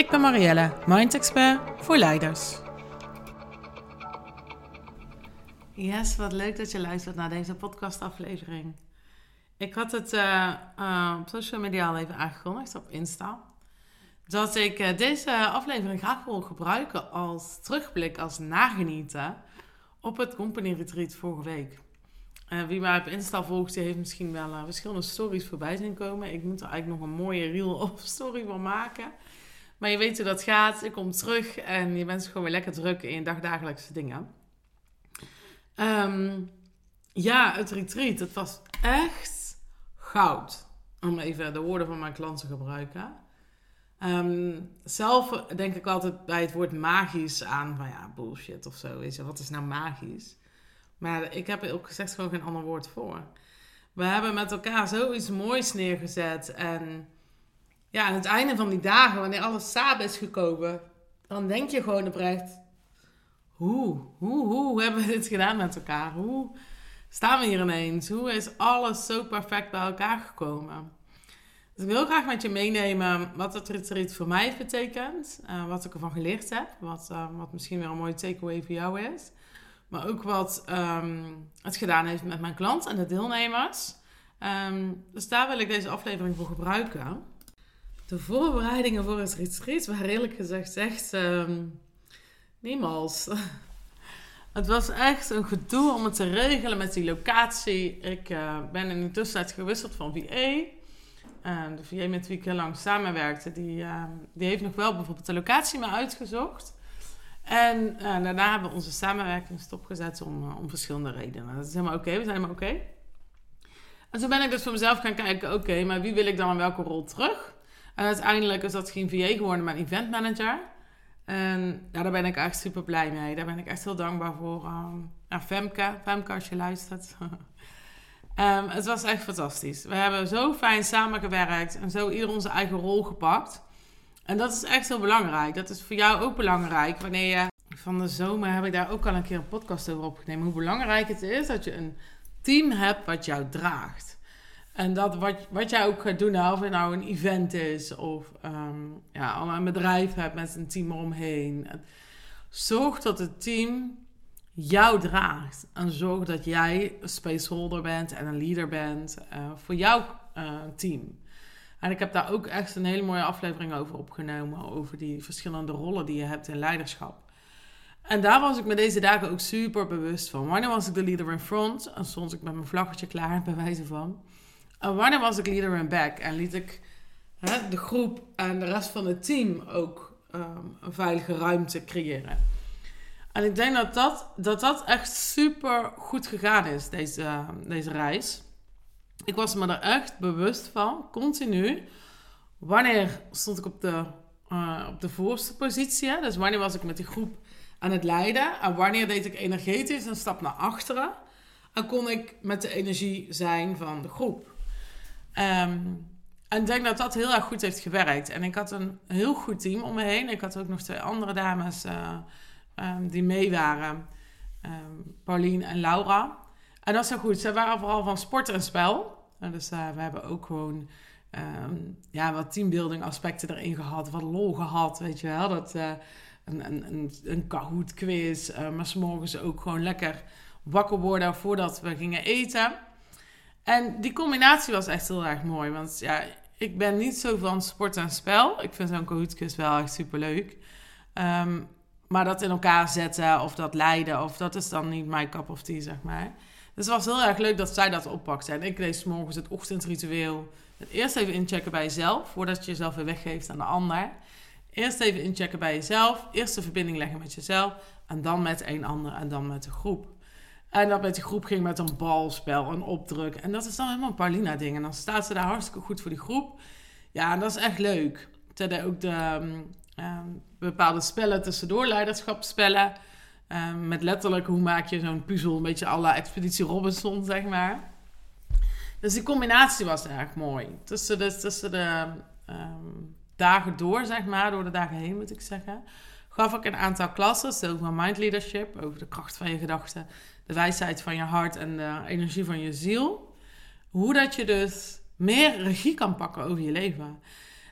Ik ben Marielle, Mind Expert voor leiders. Yes, wat leuk dat je luistert naar deze podcastaflevering. Ik had het uh, uh, op social media al even aangekondigd op Insta. Dat ik uh, deze aflevering graag wil gebruiken als terugblik, als nagenieten op het company retreat vorige week. wie mij op Insta volgt, die heeft misschien wel verschillende stories voorbij zien komen. Ik moet er eigenlijk nog een mooie reel of story van maken. Maar je weet hoe dat gaat. Je komt terug en je bent gewoon weer lekker druk in je dagdagelijkse dingen. Um, ja, het retreat. Het was echt goud. Om even de woorden van mijn klant te gebruiken. Um, zelf denk ik altijd bij het woord magisch aan van ja, bullshit of zo. Weet je, wat is nou magisch? Maar ik heb er ook gezegd gewoon geen ander woord voor. We hebben met elkaar zoiets moois neergezet. En ja, aan het einde van die dagen, wanneer alles samen is gekomen, dan denk je gewoon oprecht: hoe, hoe, hoe hebben we dit gedaan met elkaar? Hoe staan we hier ineens? Hoe is alles zo perfect bij elkaar gekomen? Dus ik wil graag met je meenemen wat het retreat voor mij betekent, uh, wat ik ervan geleerd heb, wat, uh, wat misschien weer een mooie takeaway voor jou is, maar ook wat um, het gedaan heeft met mijn klant en de deelnemers. Um, dus daar wil ik deze aflevering voor gebruiken. De voorbereidingen voor het retreat waren eerlijk gezegd echt um, niemals. Het was echt een gedoe om het te regelen met die locatie. Ik uh, ben in de tussentijd gewisseld van VA. Uh, de VA met wie ik heel lang samenwerkte, die, uh, die heeft nog wel bijvoorbeeld de locatie me uitgezocht. En daarna hebben we onze samenwerking stopgezet om, om verschillende redenen. Dat is helemaal oké, we zijn helemaal oké. En toen ben ik dus voor mezelf gaan kijken, oké, maar wie wil ik dan in welke rol terug? En uiteindelijk is dat geen VA geworden, maar event manager. En ja, daar ben ik echt super blij mee. Daar ben ik echt heel dankbaar voor. Um, Femke, Femke als je luistert. um, het was echt fantastisch. We hebben zo fijn samengewerkt en zo ieder onze eigen rol gepakt. En dat is echt heel belangrijk. Dat is voor jou ook belangrijk. Wanneer je van de zomer heb ik daar ook al een keer een podcast over opgenomen. Hoe belangrijk het is dat je een team hebt wat jou draagt. En dat wat, wat jij ook gaat doen, nou, of het nou een event is of um, ja, een bedrijf hebt met een team eromheen. Zorg dat het team jou draagt. En zorg dat jij een spaceholder bent en een leader bent uh, voor jouw uh, team. En ik heb daar ook echt een hele mooie aflevering over opgenomen. Over die verschillende rollen die je hebt in leiderschap. En daar was ik me deze dagen ook super bewust van. Wanneer was ik de leader in front? En stond ik met mijn vlaggetje klaar, bij wijze van. En wanneer was ik leader in back? En liet ik hè, de groep en de rest van het team ook um, een veilige ruimte creëren. En ik denk dat dat, dat, dat echt super goed gegaan is, deze, deze reis. Ik was me er echt bewust van, continu. Wanneer stond ik op de, uh, op de voorste positie? Hè? Dus wanneer was ik met die groep aan het leiden? En wanneer deed ik energetisch een stap naar achteren? En kon ik met de energie zijn van de groep? Um, en ik denk dat dat heel erg goed heeft gewerkt. En ik had een heel goed team om me heen. Ik had ook nog twee andere dames uh, um, die mee waren. Um, Pauline en Laura. En dat is heel goed. Ze waren vooral van sport en spel. En dus uh, we hebben ook gewoon ja, wat teambuilding aspecten erin gehad. Wat lol gehad, weet je wel. Dat, uh, een, een, een, een Kahoot quiz. maar s'morgens ook gewoon lekker wakker worden voordat we gingen eten. En die combinatie was echt heel erg mooi. Want ja, ik ben niet zo van sport en spel. Ik vind zo'n Kahootkus wel echt super leuk. Um, maar dat in elkaar zetten of dat leiden, of dat is dan niet mijn cup of tea, zeg maar. Dus het was heel erg leuk dat zij dat oppakte. En ik lees morgens het ochtendritueel. Eerst even inchecken bij jezelf, voordat je jezelf weer weggeeft aan de ander. Eerst even inchecken bij jezelf. Eerst de verbinding leggen met jezelf. En dan met een ander en dan met de groep. En dat met die groep ging met een balspel, een opdruk. En dat is dan helemaal een Paulina-ding. En dan staat ze daar hartstikke goed voor die groep. Ja, en dat is echt leuk. Terwijl ook de, ehm, bepaalde spellen tussendoor, leiderschapsspellen. Um, met letterlijk hoe maak je zo'n puzzel, een beetje alle Expeditie Robinson, zeg maar. Dus die combinatie was erg mooi. Tussen de, tussen de dagen door, zeg maar, door de dagen heen moet ik zeggen, gaf ik een aantal klassen over mind leadership, over de kracht van je gedachten, de wijsheid van je hart en de energie van je ziel. Hoe dat je dus meer regie kan pakken over je leven.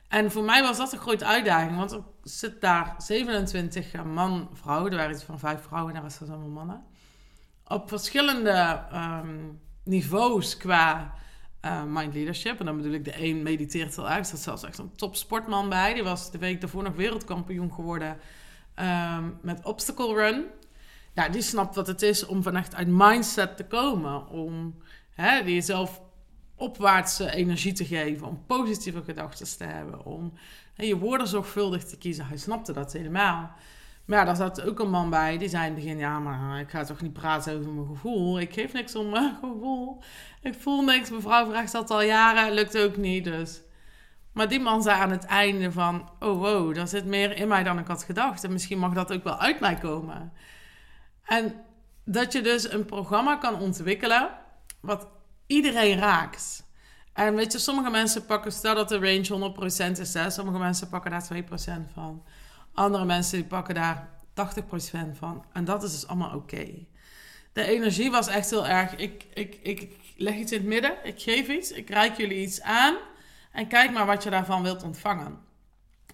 En voor mij was dat een grote uitdaging, want er zit daar 27 man, vrouwen, er waren iets van vijf vrouwen en de rest was allemaal mannen. Op verschillende um, niveaus qua uh, mind leadership. En dan bedoel ik, de een mediteert heel erg. Er zat zelfs echt een topsportman bij. Die was de week daarvoor nog wereldkampioen geworden um, met obstacle run. Ja, die snapt wat het is om van echt uit mindset te komen. Om hè, jezelf opwaartse energie te geven. Om positieve gedachten te hebben. Om hè, je woorden zorgvuldig te kiezen. Hij snapte dat helemaal. Maar ja, daar zat ook een man bij die zei in het begin: Ja, maar ik ga toch niet praten over mijn gevoel. Ik geef niks om mijn gevoel. Ik voel niks. Mevrouw vraagt dat al jaren. Lukt ook niet. Dus. Maar die man zei aan het einde: van, Oh wow, er zit meer in mij dan ik had gedacht. En misschien mag dat ook wel uit mij komen. En dat je dus een programma kan ontwikkelen. wat iedereen raakt. En weet je, sommige mensen pakken, stel dat de range 100% is, sommige mensen pakken daar 2% van. Andere mensen die pakken daar 80% van. En dat is dus allemaal oké. De energie was echt heel erg. Ik, ik, ik leg iets in het midden. Ik geef iets. Ik reik jullie iets aan. En kijk maar wat je daarvan wilt ontvangen.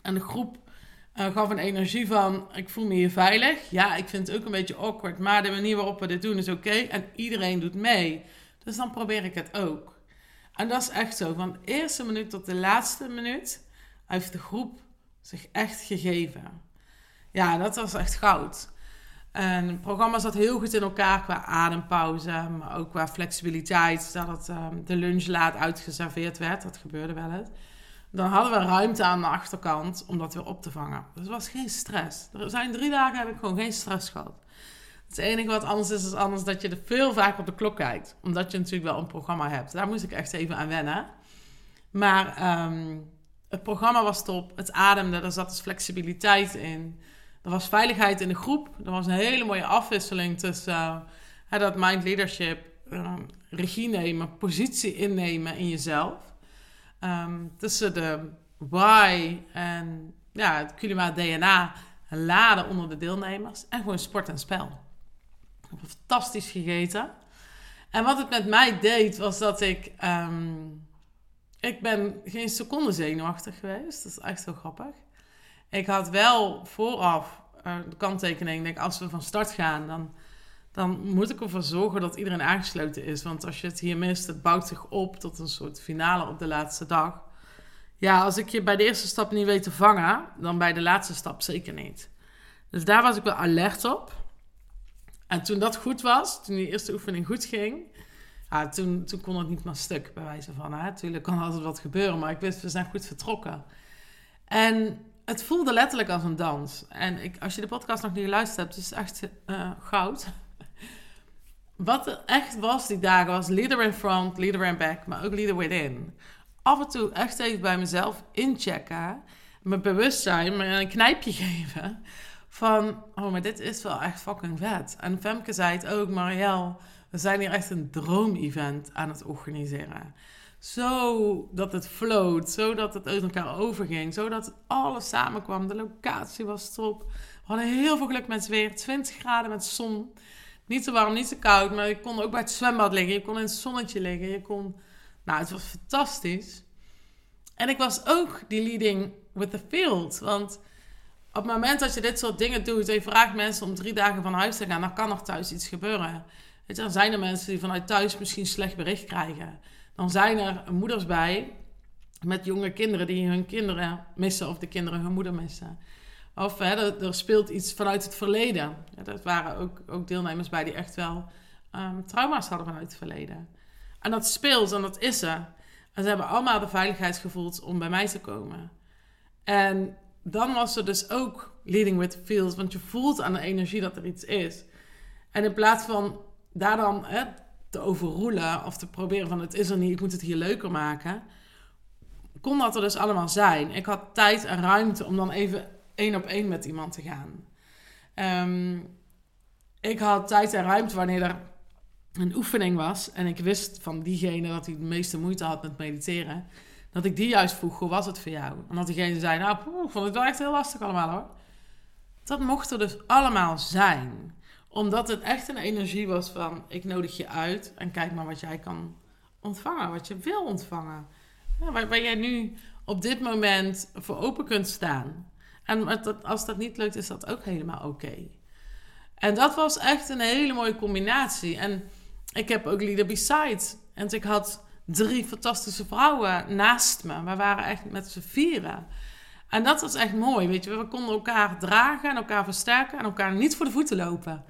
En de groep uh, gaf een energie van: ik voel me hier veilig. Ja, ik vind het ook een beetje awkward. Maar de manier waarop we dit doen is oké. En iedereen doet mee. Dus dan probeer ik het ook. En dat is echt zo. Van de eerste minuut tot de laatste minuut heeft de groep zich echt gegeven. Ja, dat was echt goud. En het programma zat heel goed in elkaar qua adempauze, maar ook qua flexibiliteit. Dat um, de lunch laat uitgeserveerd werd, dat gebeurde wel eens. Dan hadden we ruimte aan de achterkant om dat weer op te vangen. Dus het was geen stress. Er zijn drie dagen heb ik gewoon geen stress gehad. Het enige wat anders is, is anders dat je er veel vaker op de klok kijkt. Omdat je natuurlijk wel een programma hebt. Daar moest ik echt even aan wennen. Maar um, het programma was top. Het ademde. Er zat dus flexibiliteit in. Er was veiligheid in de groep. Er was een hele mooie afwisseling tussen uh, dat mind leadership, uh, regie nemen, positie innemen in jezelf. Um, tussen de why en ja, het Culima DNA laden onder de deelnemers. En gewoon sport en spel. Ik heb fantastisch gegeten. En wat het met mij deed, was dat ik... Um, ik ben geen seconde zenuwachtig geweest. Dat is echt heel grappig. Ik had wel vooraf de kanttekening. Denk, als we van start gaan, dan, dan moet ik ervoor zorgen dat iedereen aangesloten is. Want als je het hier mist, het bouwt zich op tot een soort finale op de laatste dag. Ja, als ik je bij de eerste stap niet weet te vangen, dan bij de laatste stap zeker niet. Dus daar was ik wel alert op. En toen dat goed was, toen die eerste oefening goed ging, ja, toen, toen kon het niet meer stuk, bij wijze van. Hè. Natuurlijk kan altijd wat gebeuren, maar ik wist, we zijn goed vertrokken. En het voelde letterlijk als een dans. En ik, als je de podcast nog niet geluisterd hebt, is echt uh, goud. Wat er echt was die dagen was leader in front, leader in back, maar ook leader within. Af en toe echt even bij mezelf inchecken, mijn bewustzijn, me een knijpje geven van, oh, maar dit is wel echt fucking vet. En Femke zei het ook, Marielle, we zijn hier echt een droom-event aan het organiseren. Zodat het floot, zodat het uit elkaar overging, zodat alles samenkwam. De locatie was top. We hadden heel veel geluk met het weer. 20 graden met zon. Niet te warm, niet te koud, maar je kon ook bij het zwembad liggen. Je kon in het zonnetje liggen. Je kon... Nou, het was fantastisch. En ik was ook die leading with the field. Want op het moment dat je dit soort dingen doet en je vraagt mensen om drie dagen van huis te gaan, dan kan er thuis iets gebeuren. Weet je, dan zijn er mensen die vanuit thuis misschien slecht bericht krijgen. Dan zijn er moeders bij met jonge kinderen die hun kinderen missen of de kinderen hun moeder missen. Of er, speelt iets vanuit het verleden. Ja, er waren ook, ook deelnemers bij die echt wel um, trauma's hadden vanuit het verleden. En dat speelt en dat is er. En ze hebben allemaal de veiligheid gevoeld om bij mij te komen. En dan was er dus ook leading with feels, want je voelt aan de energie dat er iets is. En in plaats van daar dan hè, te overroelen of te proberen van het is er niet, ik moet het hier leuker maken, kon dat er dus allemaal zijn. Ik had tijd en ruimte om dan even één op één met iemand te gaan. Ehm, ik had tijd en ruimte wanneer er een oefening was en ik wist van diegene dat hij de meeste moeite had met mediteren, dat ik die juist vroeg, hoe was het voor jou? En dat diegene zei, nou, poeh, vond het wel echt heel lastig allemaal hoor. Dat mocht er dus allemaal zijn. Omdat het echt een energie was van, ik nodig je uit en kijk maar wat jij kan ontvangen, wat je wil ontvangen. Ja, waar, waar jij nu op dit moment voor open kunt staan. En als dat niet lukt, is dat ook helemaal oké. En dat was echt een hele mooie combinatie. En ik heb ook Leader Beside. En ik had drie fantastische vrouwen naast me. We waren echt met z'n vieren. En dat was echt mooi, weet je. We konden elkaar dragen en elkaar versterken en elkaar niet voor de voeten lopen.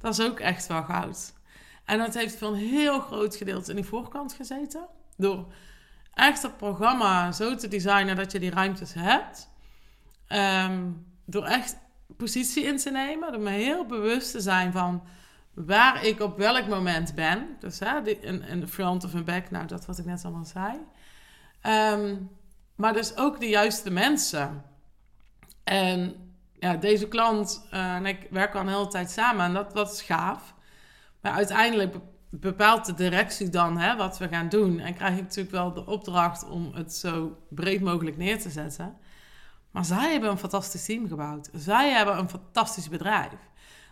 Dat is ook echt wel goud. En dat heeft voor een heel groot gedeelte in die voorkant gezeten. Door echt het programma zo te designen dat je die ruimtes hebt. Ehm, door echt positie in te nemen. Door me heel bewust te zijn van waar ik op welk moment ben. Dus hè, in, de front of een back, nou dat wat ik net allemaal zei. Ehm, maar dus ook de juiste mensen. En ja, deze klant uh, en ik werken al een hele tijd samen en dat, dat is gaaf. Maar uiteindelijk bepaalt de directie dan hè, wat we gaan doen. En krijg ik natuurlijk wel de opdracht om het zo breed mogelijk neer te zetten. Maar zij hebben een fantastisch team gebouwd. Zij hebben een fantastisch bedrijf.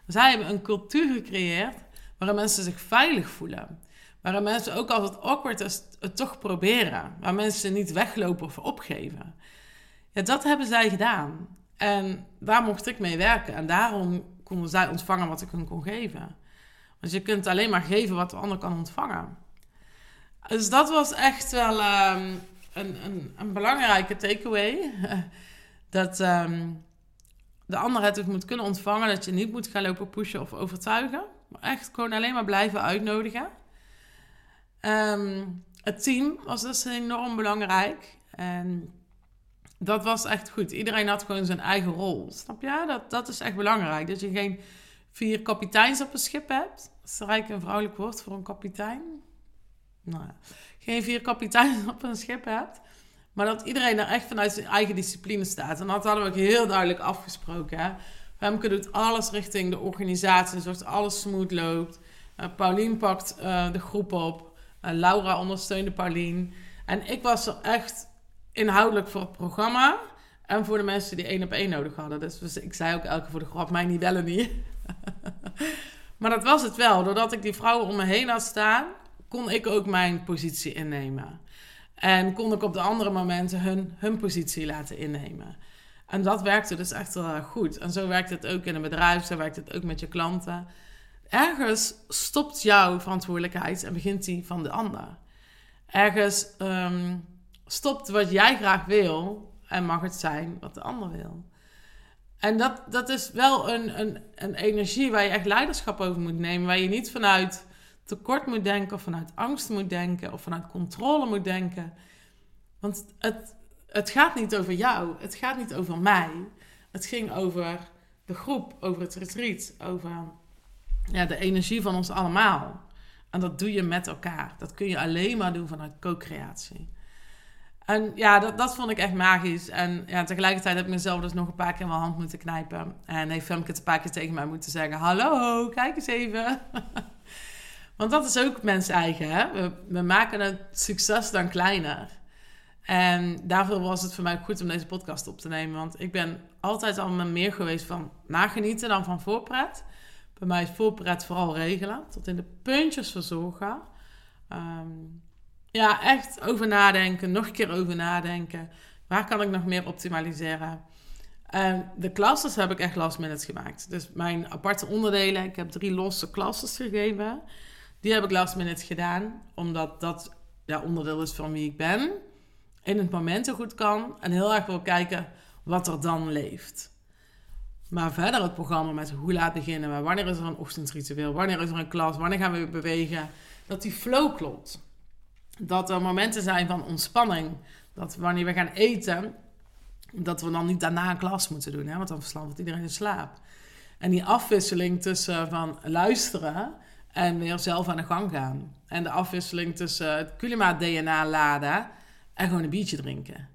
Zij hebben een cultuur gecreëerd waarin mensen zich veilig voelen. Waarin mensen ook als het awkward is, het toch proberen. Waar mensen niet weglopen of opgeven. Ja, dat hebben zij gedaan. En daar mocht ik mee werken. En daarom konden zij ontvangen wat ik hun kon geven. Want je kunt alleen maar geven wat de ander kan ontvangen. Dus dat was echt wel um, een, een, een, belangrijke takeaway. dat um, de ander het ook moet kunnen ontvangen. Dat je niet moet gaan lopen pushen of overtuigen. Maar echt gewoon alleen maar blijven uitnodigen. Um, het team was dus enorm belangrijk. En dat was echt goed. Iedereen had gewoon zijn eigen rol. Snap je? Dat, dat is echt belangrijk. Dat je geen vier kapiteins op een schip hebt. Is rijk een vrouwelijk woord voor een kapitein. Nou. Geen vier kapiteins op een schip hebt. Maar dat iedereen er echt vanuit zijn eigen discipline staat. En dat hadden we ook heel duidelijk afgesproken. Hè? Femke doet alles richting de organisatie, zodat alles smooth loopt. Uh, Paulien pakt uh, de groep op. Uh, Laura ondersteunde Paulien. En ik was er echt inhoudelijk voor het programma. En voor de mensen die één op één nodig hadden. Dus, dus ik zei ook elke voor de grap, mij niet bellen niet. maar dat was het wel. Doordat ik die vrouwen om me heen had staan, kon ik ook mijn positie innemen. En kon ik op de andere momenten hun, hun positie laten innemen. En dat werkte dus echt wel goed. En zo werkt het ook in een bedrijf, zo werkt het ook met je klanten. Ergens stopt jouw verantwoordelijkheid en begint die van de ander. Ergens ehm, stopt wat jij graag wil en mag het zijn wat de ander wil. En dat, dat is wel een, een, een energie waar je echt leiderschap over moet nemen. Waar je niet vanuit tekort moet denken, of vanuit angst moet denken, of vanuit controle moet denken. Want het, het gaat niet over jou, het gaat niet over mij. Het ging over de groep, over het retreat, over ja, de energie van ons allemaal. En dat doe je met elkaar. Dat kun je alleen maar doen vanuit co-creatie. En ja, dat, dat vond ik echt magisch. En ja, tegelijkertijd heb ik mezelf dus nog een paar keer in mijn hand moeten knijpen. En heeft Femke het een paar keer tegen mij moeten zeggen... Hallo, kijk eens even. Want dat is ook mens eigen, hè? We, we maken het succes dan kleiner. En daarvoor was het voor mij goed om deze podcast op te nemen. Want ik ben altijd al meer geweest van nagenieten dan van voorpret. Bij mij is voorpret vooral regelen. Tot in de puntjes verzorgen. Um, ja, echt over nadenken. Nog een keer over nadenken. Waar kan ik nog meer optimaliseren? En de classes heb ik echt last minute gemaakt. Dus mijn aparte onderdelen. Ik heb drie losse classes gegeven. Die heb ik last minute gedaan. Omdat dat ja, onderdeel is van wie ik ben. In het moment zo goed kan. En heel erg wil kijken wat er dan leeft. Maar verder het programma met hoe laat beginnen we? Wanneer is er een ochtendritueel? Wanneer is er een klas? Wanneer gaan we bewegen? Dat die flow klopt. Dat er momenten zijn van ontspanning. Dat wanneer we gaan eten, dat we dan niet daarna een klas moeten doen. Hè? Want dan verslaat iedereen in slaap. En die afwisseling tussen van luisteren en weer zelf aan de gang gaan. En de afwisseling tussen het Kulima DNA laden en gewoon een biertje drinken.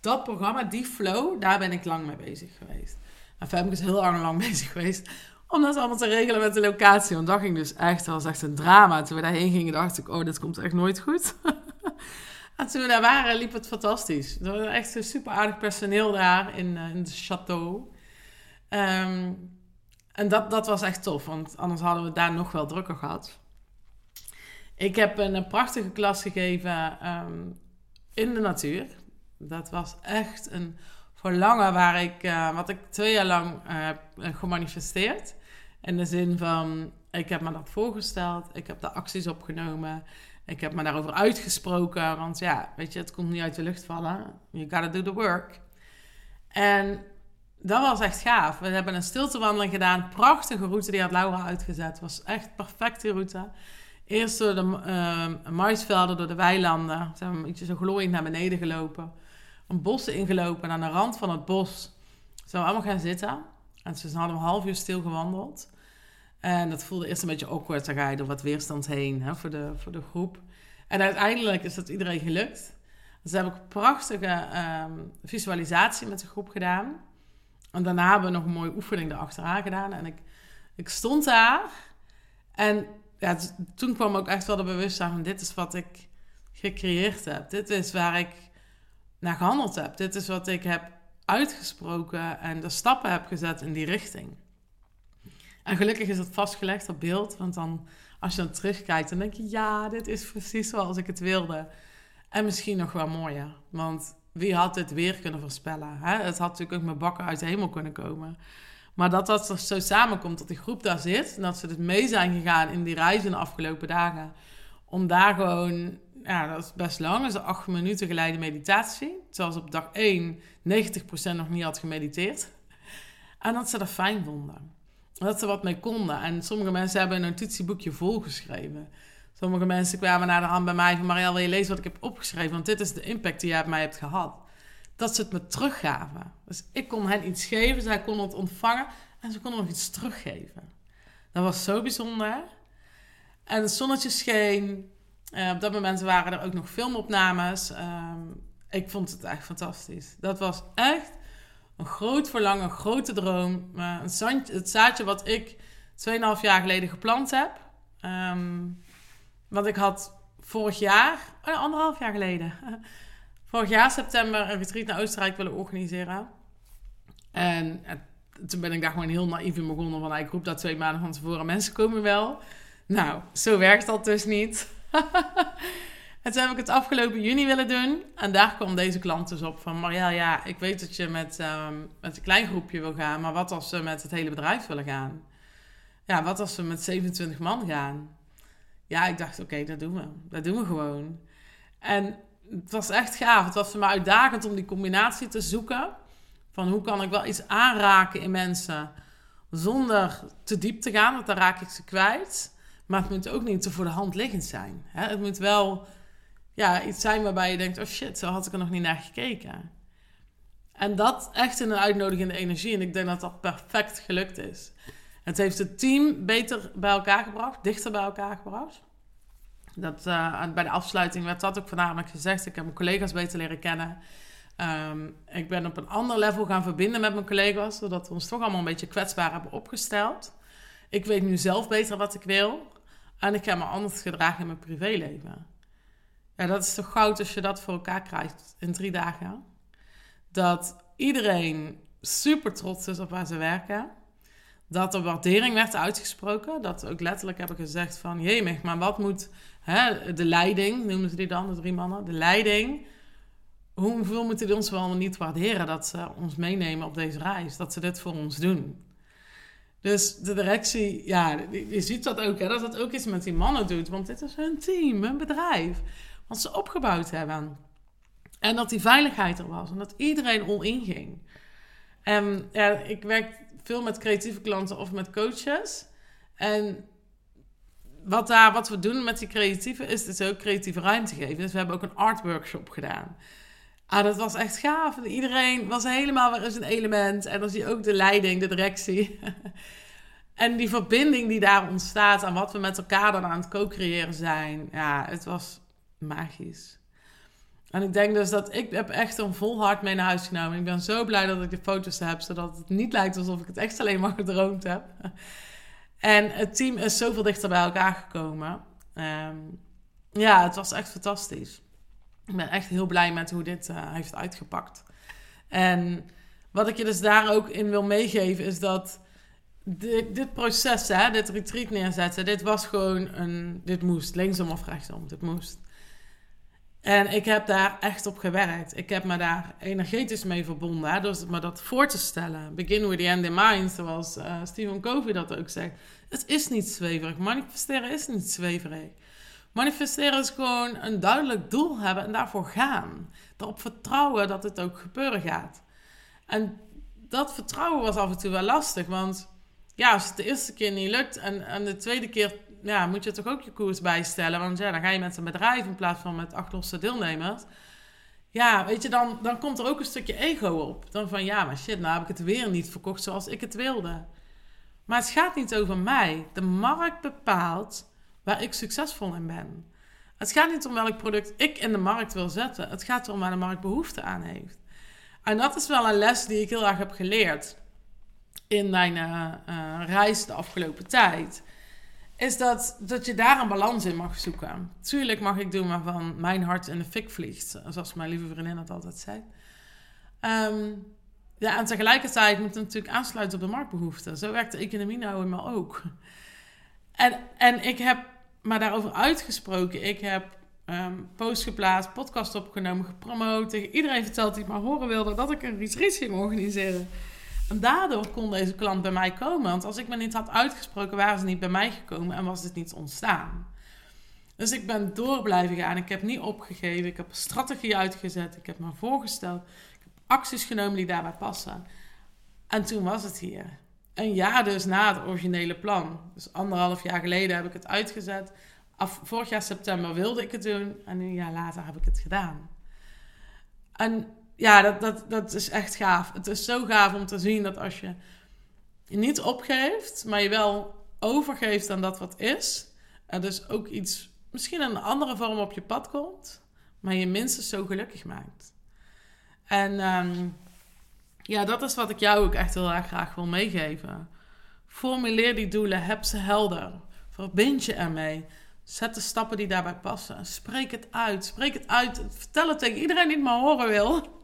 dat programma, die flow, daar ben ik lang mee bezig geweest. En Femke is heel lang, lang bezig geweest om dat allemaal te regelen met de locatie. Want dat ging dus echt, dat was echt een drama. Toen we daarheen gingen, dacht ik, oh, dit komt echt nooit goed. en toen we daar waren, liep het fantastisch. Er was echt een super aardig personeel daar in, uh, in de château. Ehm, en dat, dat was echt tof, want anders hadden we daar nog wel drukker gehad. Ik heb een, prachtige klas gegeven ehm, in de natuur. Dat was echt een verlangen waar ik, uh, wat ik twee jaar lang uh, heb gemanifesteerd. In de zin van, ik heb me dat voorgesteld, ik heb de acties opgenomen, ik heb me daarover uitgesproken. Want ja, weet je, het komt niet uit de lucht vallen. You gotta do the work. En dat was echt gaaf. We hebben een stiltewandeling gedaan. Prachtige route, die had Laura uitgezet. Was echt perfecte route. Eerst door de uh, maisvelden, door de weilanden. Zijn een beetje zo glooiend naar beneden gelopen. Een bos ingelopen. En aan de rand van het bos zijn we allemaal gaan zitten. En ze hadden een half uur stil gewandeld. En dat voelde eerst een beetje awkward. Dan ga je door wat weerstand heen hè, voor, de, voor de groep. En uiteindelijk is dat iedereen gelukt. Dus heb ik een prachtige um, visualisatie met de groep gedaan. En daarna hebben we nog een mooie oefening erachteraan gedaan. En ik, ik stond daar. En ja, toen kwam ook echt wel de bewustzijn van... dit is wat ik gecreëerd heb. Dit is waar ik naar gehandeld heb. Dit is wat ik heb uitgesproken en de stappen heb gezet in die richting. En gelukkig is het vastgelegd op beeld, want dan als je dan terugkijkt, dan denk je, ja, dit is precies zoals ik het wilde. En misschien nog wel mooier, want wie had dit weer kunnen voorspellen? Hè? Het had natuurlijk ook met bakken uit de hemel kunnen komen. Maar dat dat zo samenkomt, dat die groep daar zit, en dat ze dus mee zijn gegaan in die reizen de afgelopen dagen, om daar gewoon ja, dat is best lang. Dat is acht minuten geleide meditatie. Zoals op dag 1 90% nog niet had gemediteerd. En dat ze dat fijn vonden. Dat ze wat mee konden. En sommige mensen hebben een notitieboekje volgeschreven. Sommige mensen kwamen naar de hand bij mij van... Marielle, wil je lezen wat ik heb opgeschreven? Want dit is de impact die jij op mij hebt gehad. Dat ze het me teruggaven. Dus ik kon hen iets geven, zij konden het ontvangen... en ze konden nog iets teruggeven. Dat was zo bijzonder. En het zonnetje scheen... Uh, op dat moment waren er ook nog filmopnames. Uh, ik vond het echt fantastisch. Dat was echt een groot verlangen, een grote droom. Uh, een het zaadje wat ik 2,5 jaar geleden geplant heb. Um, want ik had vorig jaar, oh, anderhalf jaar geleden, vorig jaar september een retreat naar Oostenrijk willen organiseren. En toen ben ik daar gewoon heel naïef in begonnen. Van ik roep dat twee maanden van tevoren. Mensen komen wel. Nou, zo werkt dat dus niet. en toen heb ik het afgelopen juni willen doen. En daar kwam deze klant dus op van... Marielle, ja, ik weet dat je met, um, met een klein groepje wil gaan... maar wat als ze met het hele bedrijf willen gaan? Ja, wat als ze met 27 man gaan? Ja, ik dacht, oké, dat doen we. Dat doen we gewoon. En het was echt gaaf. Het was voor mij uitdagend om die combinatie te zoeken... van hoe kan ik wel iets aanraken in mensen... zonder te diep te gaan, want dan raak ik ze kwijt... Maar het moet ook niet te voor de hand liggend zijn. Het moet wel ja, iets zijn waarbij je denkt: oh shit, zo had ik er nog niet naar gekeken. En dat echt in een uitnodigende energie. En ik denk dat dat perfect gelukt is. Het heeft het team beter bij elkaar gebracht, dichter bij elkaar gebracht. Dat, uh, bij de afsluiting werd dat ook voornamelijk gezegd. Ik heb mijn collega's beter leren kennen. Um, ik ben op een ander level gaan verbinden met mijn collega's, zodat we ons toch allemaal een beetje kwetsbaar hebben opgesteld. Ik weet nu zelf beter wat ik wil. En ik ga me anders gedragen in mijn privéleven. Ja, dat is toch goud als je dat voor elkaar krijgt in drie dagen. Dat iedereen super trots is op waar ze werken. Dat er waardering werd uitgesproken. Dat ook letterlijk hebben gezegd van... Jemig, maar wat moet hè, de leiding, noemen ze die dan, de drie mannen. De leiding, hoeveel moeten die ons wel niet waarderen... dat ze ons meenemen op deze reis. Dat ze dit voor ons doen. Dus de directie, ja, je ziet dat ook, hè, dat het ook iets met die mannen doet. Want dit is hun team, hun bedrijf. Wat ze opgebouwd hebben. En dat die veiligheid er was. En dat iedereen all in ging. En ja, ik werk veel met creatieve klanten of met coaches. En wat, daar, wat we doen met die creatieven is dus ook creatieve ruimte geven. Dus we hebben ook een art workshop gedaan. Ah, dat was echt gaaf. Iedereen was helemaal weer in zijn element. En dan zie je ook de leiding, de directie. en die verbinding die daar ontstaat aan wat we met elkaar dan aan het co-creëren zijn. Ja, het was magisch. En ik denk dus dat ik heb echt een vol hart mee naar huis genomen. Ik ben zo blij dat ik de foto's heb, zodat het niet lijkt alsof ik het echt alleen maar gedroomd heb. En het team is zoveel dichter bij elkaar gekomen. Ehm, ja, het was echt fantastisch. Ik ben echt heel blij met hoe dit uh, heeft uitgepakt. En wat ik je dus daar ook in wil meegeven is dat dit, dit proces, hè, dit retreat neerzetten, dit was gewoon een. Dit moest, linksom of rechtsom, dit moest. En ik heb daar echt op gewerkt. Ik heb me daar energetisch mee verbonden. Door me dat voor te stellen. Begin with the end in mind, zoals uh, Stephen Covey dat ook zegt. Het is niet zweverig. Manifesteren is niet zweverig. Manifesteren is gewoon een duidelijk doel hebben en daarvoor gaan. Erop vertrouwen dat het ook gebeuren gaat. En dat vertrouwen was af en toe wel lastig. Want ja, als het de eerste keer niet lukt en, en de tweede keer ja, moet je toch ook je koers bijstellen. Want ja, dan ga je met een bedrijf in plaats van met acht losse deelnemers. Ja, weet je, dan, dan komt er ook een stukje ego op. Dan van ja, maar shit, nou heb ik het weer niet verkocht zoals ik het wilde. Maar het gaat niet over mij. De markt bepaalt waar ik succesvol in ben. Het gaat niet om welk product ik in de markt wil zetten. Het gaat erom waar de markt behoefte aan heeft. En dat is wel een les die ik heel erg heb geleerd in mijn uh, reis de afgelopen tijd. Is dat, dat je daar een balans in mag zoeken. Tuurlijk mag ik doen waarvan mijn hart in de fik vliegt. Zoals mijn lieve vriendin dat altijd zei. Ehm, ja, en tegelijkertijd moet het natuurlijk aansluiten op de marktbehoeften. Zo werkt de economie nou eenmaal ook. En, en ik heb maar daarover uitgesproken. Ik heb um, post geplaatst, podcast opgenomen, gepromoot. Iedereen verteld die maar horen wilde dat ik een retreat ging organiseren. En daardoor kon deze klant bij mij komen. Want als ik me niet had uitgesproken, waren ze niet bij mij gekomen en was dit niet ontstaan. Dus ik ben door blijven gaan. Ik heb niet opgegeven. Ik heb een strategie uitgezet. Ik heb me voorgesteld. Ik heb acties genomen die daarbij passen. En toen was het hier. Een jaar dus na het originele plan. Dus anderhalf jaar geleden heb ik het uitgezet. Af, vorig jaar september wilde ik het doen. En een jaar later heb ik het gedaan. En ja, dat, dat, dat is echt gaaf. Het is zo gaaf om te zien dat als je niet opgeeft, maar je wel overgeeft aan dat wat is, er dus ook iets, misschien een andere vorm op je pad komt, maar je minstens zo gelukkig maakt. En ehm, ja, dat is wat ik jou ook echt heel erg graag wil meegeven. Formuleer die doelen, heb ze helder. Verbind je ermee. Zet de stappen die daarbij passen. Spreek het uit. Spreek het uit. Vertel het tegen iedereen die het maar horen wil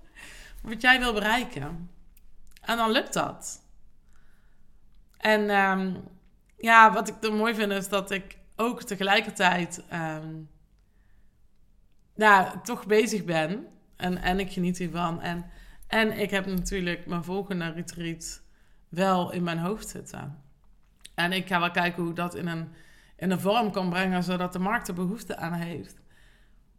wat jij wil bereiken. En dan lukt dat. En ehm, ja, wat ik er mooi vind is dat ik ook tegelijkertijd um, toch bezig ben. En, en ik geniet hiervan. En, en ik heb natuurlijk mijn volgende retreat wel in mijn hoofd zitten. En ik ga wel kijken hoe ik dat in een, in een vorm kan brengen, zodat de markt er behoefte aan heeft.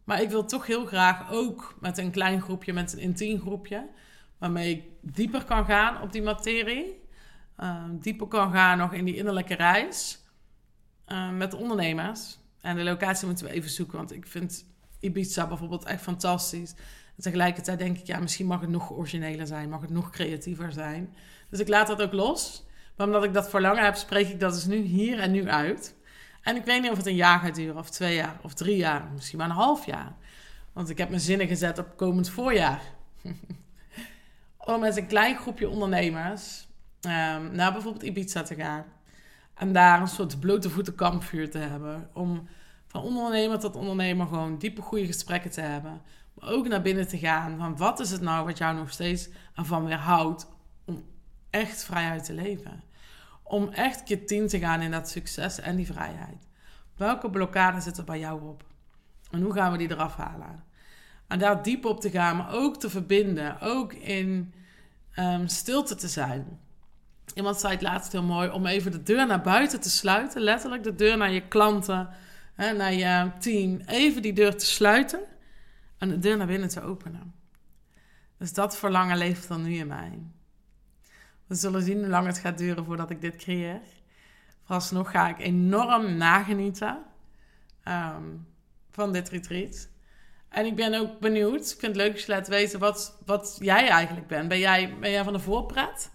Maar ik wil toch heel graag ook met een klein groepje, met een intiem groepje, waarmee ik dieper kan gaan op die materie. Ehm, dieper kan gaan nog in die innerlijke reis uh, met ondernemers. En de locatie moeten we even zoeken, want ik vind Ibiza bijvoorbeeld echt fantastisch. En tegelijkertijd denk ik, ja, misschien mag het nog origineler zijn, mag het nog creatiever zijn. Dus ik laat dat ook los. Maar omdat ik dat verlangen heb, spreek ik dat dus nu hier en nu uit. En ik weet niet of het een jaar gaat duren, of twee jaar, of drie jaar, misschien maar een half jaar. Want ik heb mijn zinnen gezet op komend voorjaar. Om met een klein groepje ondernemers um, naar bijvoorbeeld Ibiza te gaan. En daar een soort blote voeten kampvuur te hebben. Om van ondernemer tot ondernemer gewoon diepe goede gesprekken te hebben. Maar ook naar binnen te gaan van wat is het nou wat jou nog steeds ervan weerhoudt om echt vrijheid te leven om echt keer tien te gaan in dat succes en die vrijheid. Welke blokkade zit er bij jou op? En hoe gaan we die eraf halen? En daar diep op te gaan, maar ook te verbinden. Ook in um, stilte te zijn. Iemand zei het laatst heel mooi om even de deur naar buiten te sluiten. Letterlijk de deur naar je klanten, hè, naar je team. Even die deur te sluiten en de deur naar binnen te openen. Dus dat verlangen leeft dan nu in mij. We zullen zien hoe lang het gaat duren voordat ik dit creëer. Vooralsnog ga ik enorm nagenieten um, van dit retreat. En ik ben ook benieuwd, ik vind het leuk als je laat weten wat, wat jij eigenlijk bent. Ben jij, ben jij van de voorpret?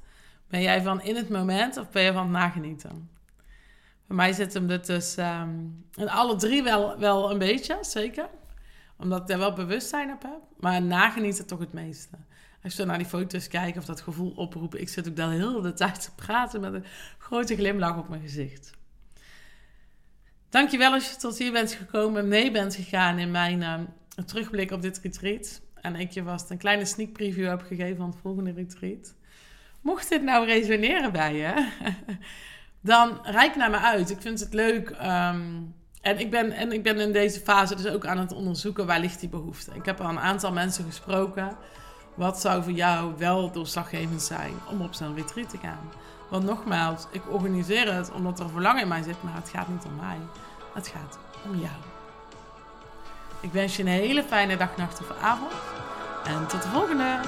Ben jij van in het moment of ben je van het nagenieten? Voor mij zit hem er dus um, in alle drie wel, wel een beetje, zeker. Omdat ik daar wel bewustzijn op heb. Maar nagenieten toch het meeste. Als je naar die foto's kijkt of dat gevoel oproepen. Ik zit ook dan heel de tijd te praten met een grote glimlach op mijn gezicht. Dankjewel als je tot hier bent gekomen, mee bent gegaan in mijn uh, terugblik op dit retreat. En ik je vast een kleine sneak preview heb gegeven van het volgende retreat. Mocht dit nou resoneren bij je, dan rijk naar me uit. Ik vind het leuk. Um, en, ik ben, en ik ben in deze fase dus ook aan het onderzoeken waar ligt die behoefte. Ik heb al een aantal mensen gesproken. Wat zou voor jou wel doorslaggevend zijn om op zo'n retreat te gaan? Want nogmaals, ik organiseer het omdat er verlangen in mij zit, maar het gaat niet om mij. Het gaat om jou. Ik wens je een hele fijne dag, nacht of avond. En tot de volgende!